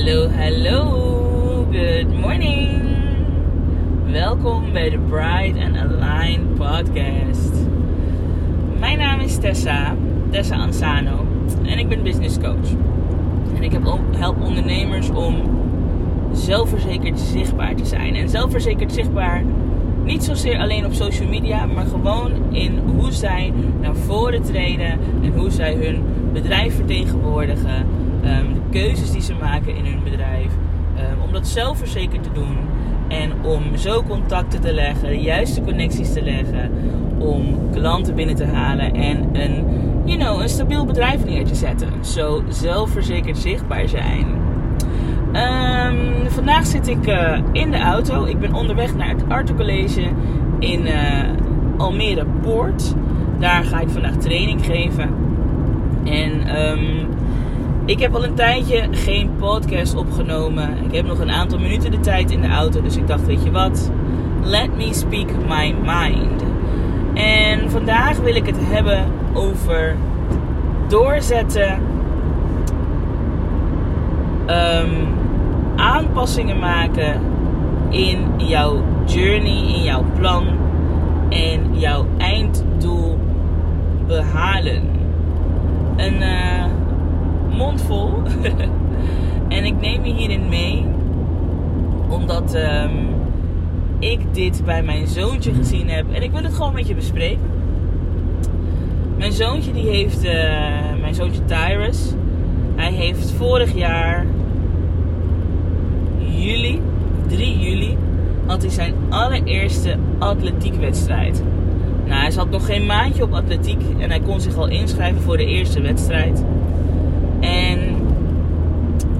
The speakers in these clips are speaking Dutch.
Hallo, hallo. Good morning. Welkom bij de Bride and Align podcast. Mijn naam is Tessa, Tessa Ansano. En ik ben business coach. En ik help ondernemers om zelfverzekerd zichtbaar te zijn. En zelfverzekerd zichtbaar niet zozeer alleen op social media, maar gewoon in hoe zij naar voren treden en hoe zij hun bedrijf vertegenwoordigen. Ehm, de keuzes die ze maken in hun bedrijf. Um, om dat zelfverzekerd te doen. En om zo contacten te leggen, de juiste connecties te leggen. Om klanten binnen te halen en een, you know, een stabiel bedrijf neer te zetten. Zo zelfverzekerd zichtbaar zijn. Um, vandaag zit ik uh, in de auto. Ik ben onderweg naar het Arte College in uh, Almere Poort. Daar ga ik vandaag training geven. En ik heb al een tijdje geen podcast opgenomen. Ik heb nog een aantal minuten de tijd in de auto. Dus ik dacht, weet je wat? Let me speak my mind. En vandaag wil ik het hebben over doorzetten. Um, aanpassingen maken in jouw journey, in jouw plan en jouw einddoel behalen. Een uh, mond vol. en ik neem je hierin mee omdat um, ik dit bij mijn zoontje gezien heb en ik wil het gewoon met je bespreken. Mijn zoontje die heeft, uh, mijn zoontje Tyrus, hij heeft vorig jaar juli, 3 juli, had hij zijn allereerste atletiekwedstrijd. Nou, hij zat nog geen maandje op atletiek en hij kon zich al inschrijven voor de eerste wedstrijd. En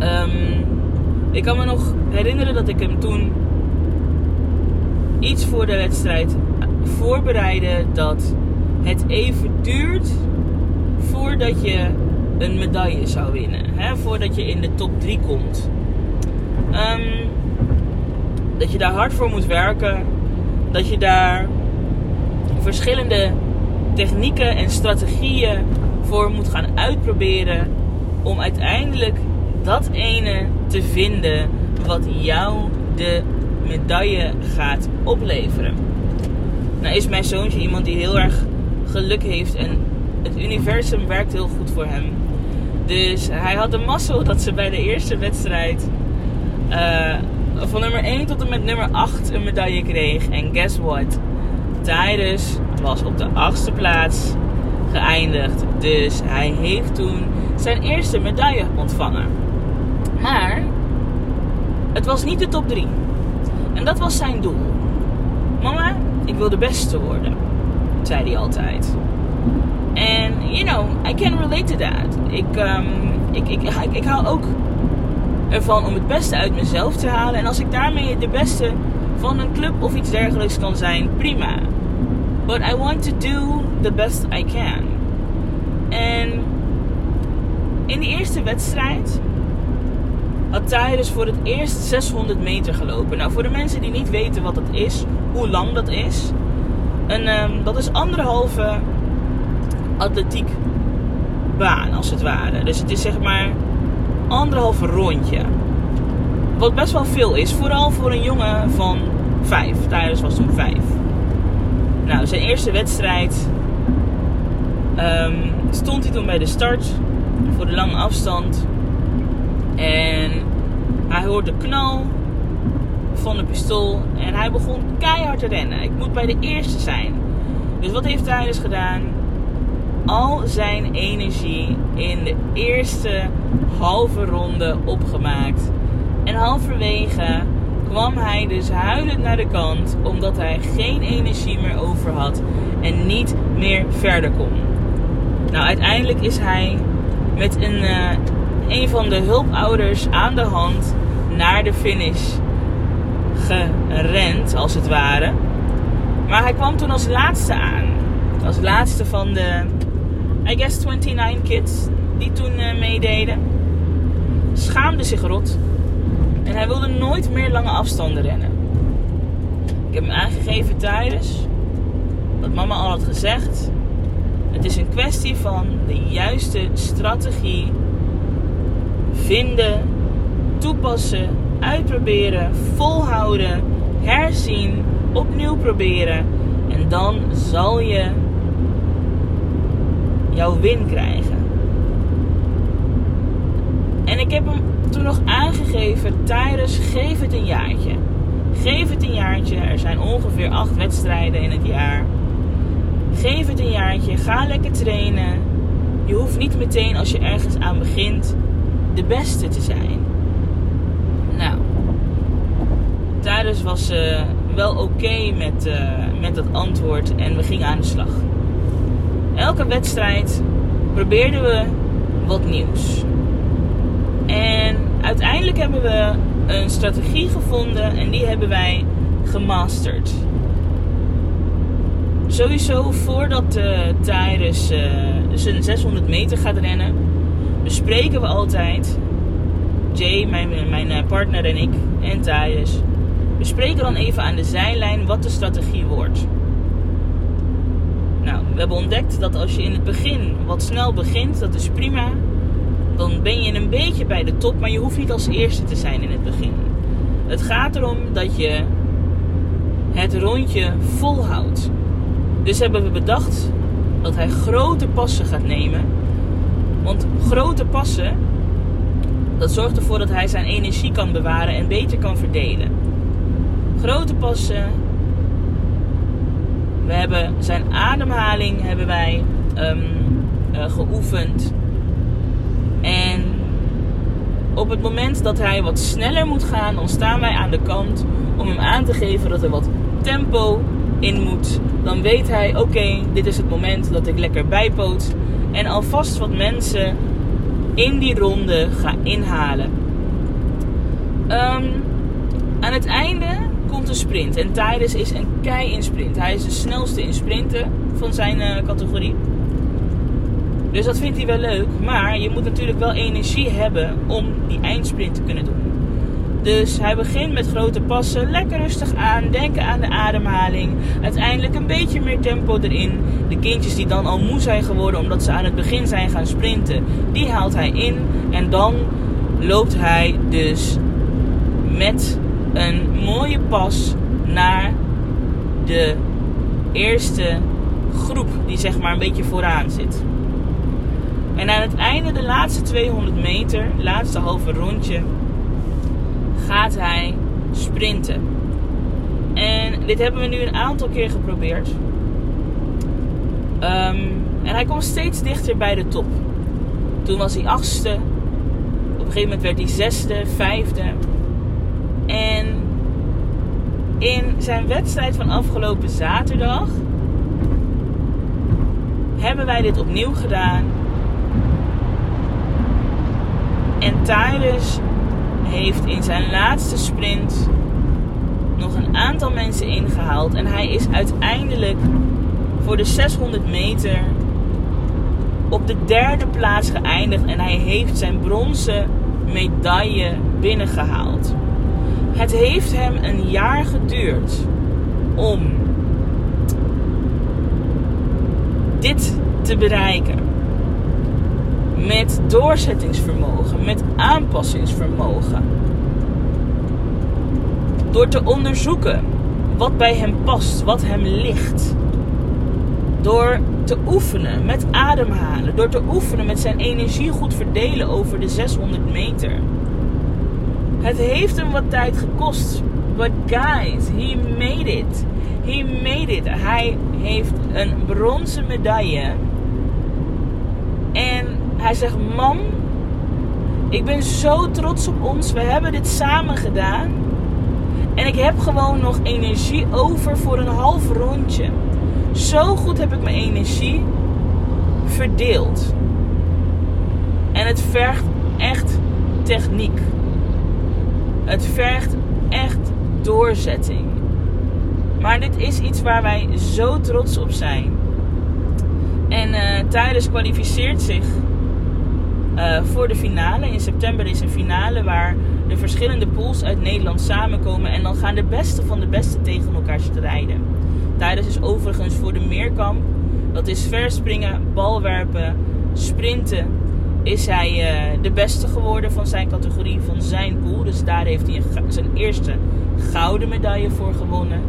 um, ik kan me nog herinneren dat ik hem toen iets voor de wedstrijd voorbereidde dat het even duurt voordat je een medaille zou winnen. Hè? Voordat je in de top 3 komt. Um, dat je daar hard voor moet werken. Dat je daar verschillende technieken en strategieën voor moet gaan uitproberen. Om uiteindelijk dat ene te vinden wat jou de medaille gaat opleveren. Nou is mijn zoontje iemand die heel erg geluk heeft en het universum werkt heel goed voor hem. Dus hij had de mazzel dat ze bij de eerste wedstrijd uh, van nummer 1 tot en met nummer 8 een medaille kreeg. En guess what? Tyrus was op de achtste plaats geëindigd. Dus hij heeft toen zijn eerste medaille ontvangen. Maar het was niet de top 3. En dat was zijn doel. Mama, ik wil de beste worden, zei hij altijd. En, you know, I can relate to that. Ik, um, ik, ik, ik, ik hou ook ervan om het beste uit mezelf te halen. En als ik daarmee de beste van een club of iets dergelijks kan zijn, prima. But I want to do the best I can. En in de eerste wedstrijd had Ty dus voor het eerst 600 meter gelopen. Nou, voor de mensen die niet weten wat dat is, hoe lang dat is. En, um, dat is anderhalve atletiek baan, als het ware. Dus het is zeg maar anderhalve rondje. Wat best wel veel is, vooral voor een jongen van vijf. Tijdens was toen vijf. Nou, zijn eerste wedstrijd um, stond hij toen bij de start voor de lange afstand. En hij hoorde de knal van de pistool en hij begon keihard te rennen. Ik moet bij de eerste zijn. Dus wat heeft hij dus gedaan? Al zijn energie in de eerste halve ronde opgemaakt. En halverwege kwam hij dus huilend naar de kant omdat hij geen energie meer over had en niet meer verder kon. Nou, uiteindelijk is hij met een, uh, een van de hulpouders aan de hand naar de finish gerend, als het ware. Maar hij kwam toen als laatste aan. Als laatste van de, I guess, 29 kids die toen uh, meededen schaamde zich rot. En hij wilde nooit meer lange afstanden rennen. Ik heb hem aangegeven tijdens. Wat mama al had gezegd. Het is een kwestie van de juiste strategie vinden, toepassen, uitproberen, volhouden, herzien, opnieuw proberen. En dan zal je jouw win krijgen. En ik heb hem toen nog aangegeven, Tyrus, geef het een jaartje. Geef het een jaartje. Er zijn ongeveer acht wedstrijden in het jaar. Geef het een jaartje. Ga lekker trainen. Je hoeft niet meteen als je ergens aan begint de beste te zijn. Nou, Tyrus was uh, wel oké met, uh, met dat antwoord en we gingen aan de slag. Elke wedstrijd probeerden we wat nieuws. En uiteindelijk hebben we een strategie gevonden en die hebben wij gemasterd. Sowieso voordat uh, Tyrus uh, zijn 600 meter gaat rennen, bespreken we altijd, Jay, mijn, mijn eh, partner en ik, en Tyrus, bespreken dan even aan de zijlijn wat de strategie wordt. Nou, we hebben ontdekt dat als je in het begin wat snel begint, dat is prima dan ben je een beetje bij de top, maar je hoeft niet als eerste te zijn in het begin. Het gaat erom dat je het rondje volhoudt. Dus hebben we bedacht dat hij grote passen gaat nemen. Want grote passen, dat zorgt ervoor dat hij zijn energie kan bewaren en beter kan verdelen. Grote passen. We hebben zijn ademhaling hebben wij um, uh, geoefend. En op het moment dat hij wat sneller moet gaan, dan staan wij aan de kant om hem aan te geven dat er wat tempo in moet. Dan weet hij, oké, dit is het moment dat ik lekker bijpoot. En alvast wat mensen in die ronde ga inhalen. Um, aan het einde komt een sprint. En Tyrus is een kei in sprint. Hij is de snelste in sprinten van zijn uh, categorie. Dus dat vindt hij wel leuk. Maar je moet natuurlijk wel energie hebben om die eindsprint te kunnen doen. Dus hij begint met grote passen, lekker rustig aan, denken aan de ademhaling. Uiteindelijk een beetje meer tempo erin. De kindjes die dan al moe zijn geworden omdat ze aan het begin zijn gaan sprinten, die haalt hij in. En dan loopt hij dus met een mooie pas naar de eerste groep die zeg maar een beetje vooraan zit. En aan het einde, de laatste 200 meter, laatste halve rondje, gaat hij sprinten. En dit hebben we nu een aantal keer geprobeerd. Um, en hij komt steeds dichter bij de top. Toen was hij achtste. Op een gegeven moment werd hij zesde, vijfde. En in zijn wedstrijd van afgelopen zaterdag hebben wij dit opnieuw gedaan. En Tyrus heeft in zijn laatste sprint nog een aantal mensen ingehaald. En hij is uiteindelijk voor de 600 meter op de derde plaats geëindigd. En hij heeft zijn bronzen medaille binnengehaald. Het heeft hem een jaar geduurd om dit te bereiken met doorzettingsvermogen, met aanpassingsvermogen. Door te onderzoeken wat bij hem past, wat hem ligt. Door te oefenen met ademhalen, door te oefenen met zijn energie goed verdelen over de 600 meter. Het heeft hem wat tijd gekost. But guys, he made it. He made it. Hij heeft een bronzen medaille. Hij zegt: Mam, ik ben zo trots op ons. We hebben dit samen gedaan. En ik heb gewoon nog energie over voor een half rondje. Zo goed heb ik mijn energie verdeeld. En het vergt echt techniek. Het vergt echt doorzetting. Maar dit is iets waar wij zo trots op zijn. En uh, Tijdens kwalificeert zich uh, voor de finale. In september is een finale waar de verschillende pools uit Nederland samenkomen. En dan gaan de beste van de beste tegen elkaar strijden. Tijdens is overigens voor de meerkamp. Dat is verspringen, balwerpen, sprinten is hij eh, de beste geworden van zijn categorie, van zijn pool. Dus daar heeft hij zijn eerste gouden medaille voor gewonnen.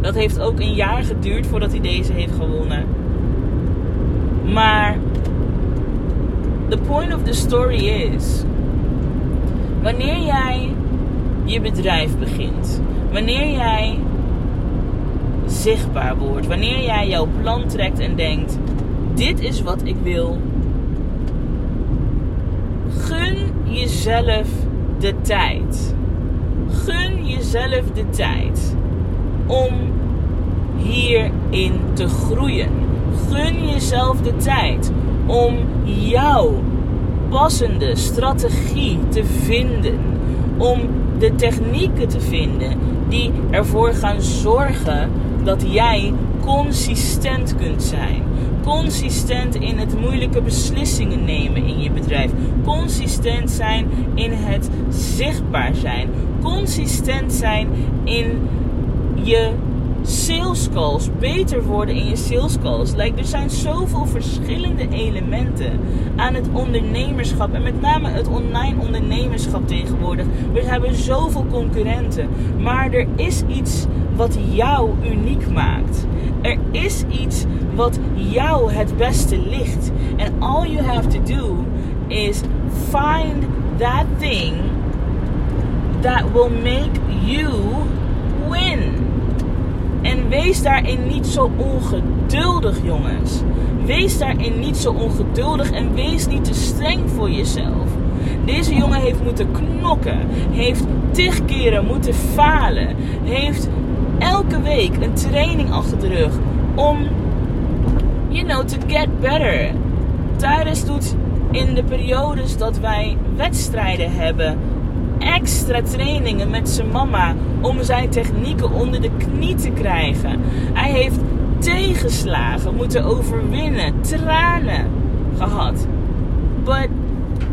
Dat heeft ook een jaar geduurd voordat hij deze heeft gewonnen. Maar the point of the story is: wanneer jij je bedrijf begint, wanneer jij zichtbaar wordt, wanneer jij jouw plan trekt en denkt: dit is wat ik wil, gun jezelf de tijd. Gun jezelf de tijd om hierin te groeien. Gun jezelf de tijd om jouw passende strategie te vinden. Om de technieken te vinden die ervoor gaan zorgen dat jij consistent kunt zijn. Consistent in het moeilijke beslissingen nemen in je bedrijf. Consistent zijn in het zichtbaar zijn. Consistent zijn in je sales calls, beter worden in je sales calls. Like, er zijn zoveel verschillende elementen aan het ondernemerschap. En met name het online ondernemerschap tegenwoordig. We hebben zoveel concurrenten. Maar er is iets wat jou uniek maakt. Er is iets wat jou het beste ligt. En all you have to do is find that thing that will make you win. En wees daarin niet zo ongeduldig, jongens. Wees daarin niet zo ongeduldig en wees niet te streng voor jezelf. Deze jongen heeft moeten knokken, heeft tig keren moeten falen, heeft elke week een training achter de rug om, you know, to get better. Tijdens doet in de periodes dat wij wedstrijden hebben, extra trainingen met zijn mama om zijn technieken onder de knie te krijgen. Hij heeft tegenslagen moeten overwinnen, tranen gehad. But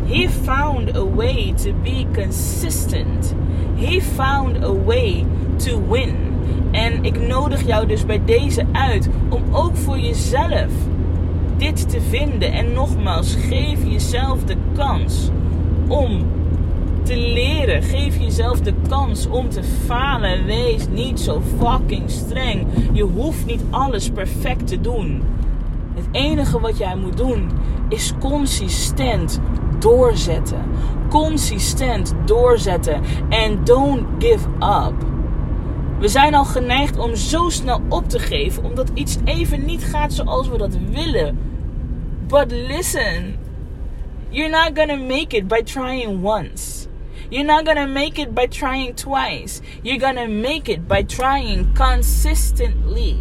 he found a way to be consistent. He found a way to win. En ik nodig jou dus bij deze uit om ook voor jezelf dit te vinden. En nogmaals, geef jezelf de kans om te leren. Geef jezelf de kans om te falen. Wees niet zo fucking streng. Je hoeft niet alles perfect te doen. Het enige wat jij moet doen is consistent doorzetten. Consistent doorzetten. En don't give up. We zijn al geneigd om zo snel op te geven omdat iets even niet gaat zoals we dat willen. But listen, you're not gonna make it by trying once. You're not gonna make it by trying twice. You're gonna make it by trying consistently.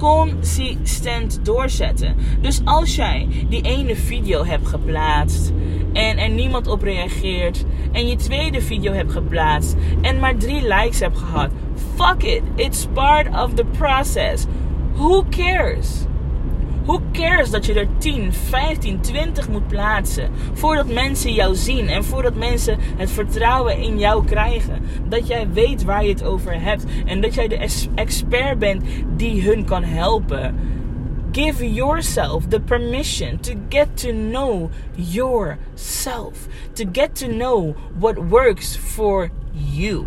Consistent doorzetten. Dus als jij die ene video hebt geplaatst en er niemand op reageert, en je tweede video hebt geplaatst en maar drie likes hebt gehad, fuck it. It's part of the process. Who cares? Who cares dat je er 10, 15, 20 moet plaatsen voordat mensen jou zien en voordat mensen het vertrouwen in jou krijgen? Dat jij weet waar je het over hebt en dat jij de expert bent die hun kan helpen. Give yourself the permission to get to know yourself, to get to know what works for you.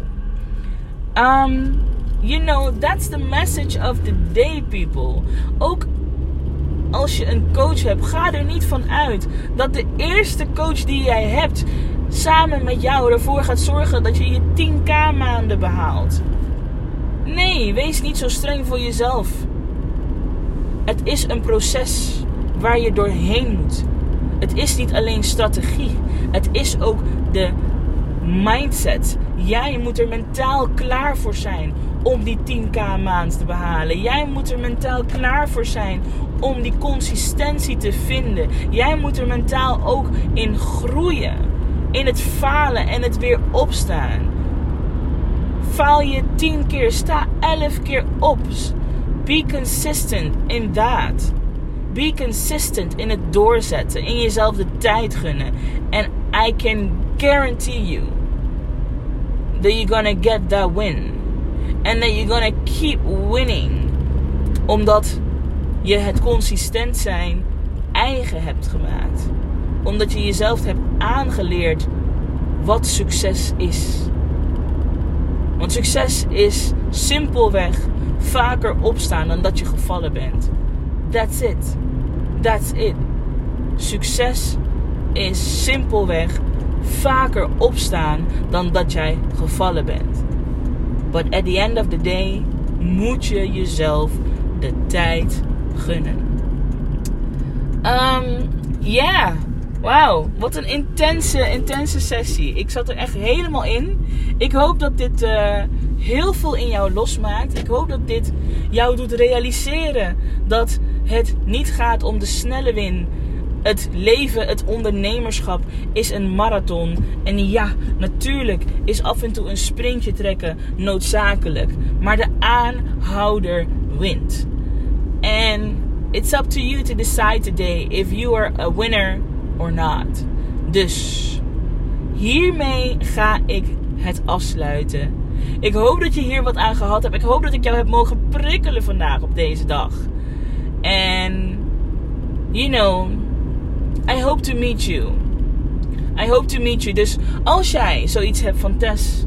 Um, you know, that's the message of the day, people. Ook als je een coach hebt, ga er niet van uit dat de eerste coach die jij hebt samen met jou ervoor gaat zorgen dat je je 10k maanden behaalt. Nee, wees niet zo streng voor jezelf. Het is een proces waar je doorheen moet. Het is niet alleen strategie, het is ook de mindset. Jij moet er mentaal klaar voor zijn om die 10k maand te behalen. Jij moet er mentaal klaar voor zijn om die consistentie te vinden. Jij moet er mentaal ook in groeien. In het falen en het weer opstaan. Faal je 10 keer, sta 11 keer op. Be consistent in that. Be consistent in het doorzetten. In jezelf de tijd gunnen. And I can guarantee you that you're gonna get that win. And that you're gonna keep winning. Omdat je het consistent zijn eigen hebt gemaakt. Omdat je jezelf hebt aangeleerd wat succes is. Want succes is simpelweg vaker opstaan dan dat je gevallen bent. That's it. That's it. Succes is simpelweg vaker opstaan dan dat jij gevallen bent. But at the end of the day moet je jezelf de tijd gunnen. Um, ja, wauw. Wat een intense, intense sessie. Ik zat er echt helemaal in. Ik hoop dat dit uh, heel veel in jou losmaakt. Ik hoop dat dit jou doet realiseren dat het niet gaat om de snelle win. Het leven, het ondernemerschap is een marathon. En ja, natuurlijk is af en toe een sprintje trekken noodzakelijk. Maar de aanhouder wint. En it's up to you to decide today if you are a winner or not. Dus hiermee ga ik het afsluiten. Ik hoop dat je hier wat aan gehad hebt. Ik hoop dat ik jou heb mogen prikkelen vandaag op deze dag. En, you know, I hope to meet you. I hope to meet you. Dus als jij zoiets hebt van Tess,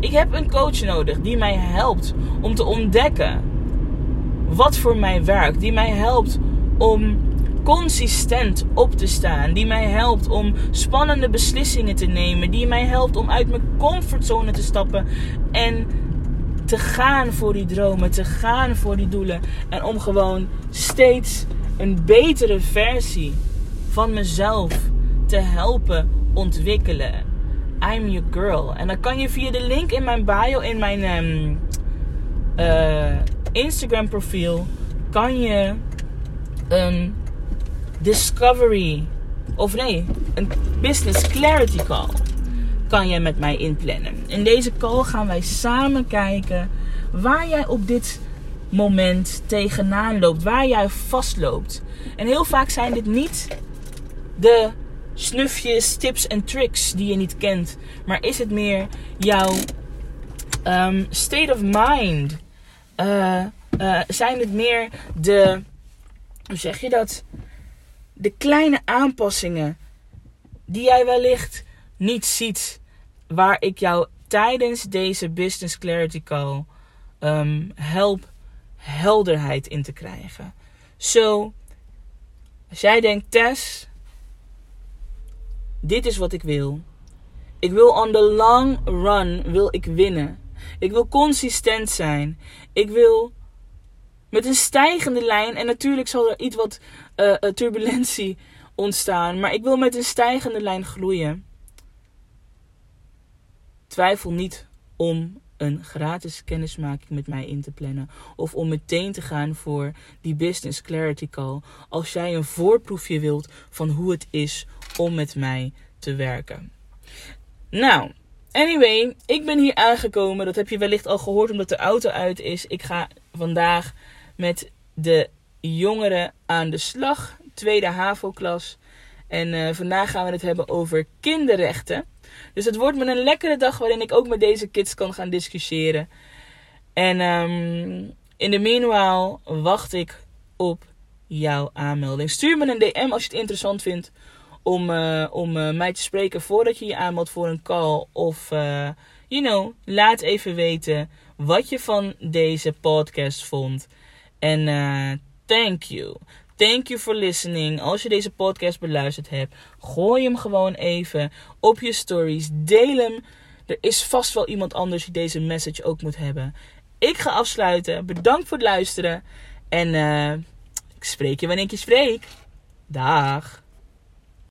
ik heb een coach nodig die mij helpt om te ontdekken wat voor mij werkt. Die mij helpt om consistent op te staan. Die mij helpt om spannende beslissingen te nemen. Die mij helpt om uit mijn comfortzone te stappen. En te gaan voor die dromen. Te gaan voor die doelen. En om gewoon steeds een betere versie van mezelf te helpen ontwikkelen. I'm your girl. En dan kan je via de link in mijn bio, in mijn um, uh, Instagram profiel, kan je een discovery, of nee, een business clarity call kan je met mij inplannen. In deze call gaan wij samen kijken waar jij op dit moment tegenaan loopt, waar jij vastloopt. En heel vaak zijn dit niet de snufjes, tips en tricks die je niet kent, maar is het meer jouw um, state of mind? Uh, uh, zijn het meer de, hoe zeg je dat? De kleine aanpassingen die jij wellicht niet ziet, waar ik jou tijdens deze Business Clarity Call um, help helderheid in te krijgen. Zo, als jij denkt, Tess, dit is wat ik wil. Ik wil on the long run wil ik winnen. Ik wil consistent zijn. Ik wil met een stijgende lijn. En natuurlijk zal er iets wat uh, turbulentie ontstaan. Maar ik wil met een stijgende lijn groeien. Twijfel niet om een gratis kennismaking met mij in te plannen. Of om meteen te gaan voor die Business Clarity Call. Als jij een voorproefje wilt van hoe het is om met mij te werken. Nou, anyway, ik ben hier aangekomen. Dat heb je wellicht al gehoord omdat de auto uit is. Ik ga vandaag met de jongeren aan de slag. Tweede HAVO-klas. En uh, vandaag gaan we het hebben over kinderrechten. Dus het wordt me een lekkere dag waarin ik ook met deze kids kan gaan discussiëren. En um, in de meanwhile wacht ik op jouw aanmelding. Stuur me een DM als je het interessant vindt om, uh, om uh, mij te spreken voordat je je aanmeldt voor een call. Of, uh, you know, laat even weten wat je van deze podcast vond. En thank you. Thank you for listening. Als je deze podcast beluisterd hebt, gooi hem gewoon even op je stories. Deel hem. Er is vast wel iemand anders die deze message ook moet hebben. Ik ga afsluiten. Bedankt voor het luisteren. En ik spreek je wanneer ik je spreek. Dag.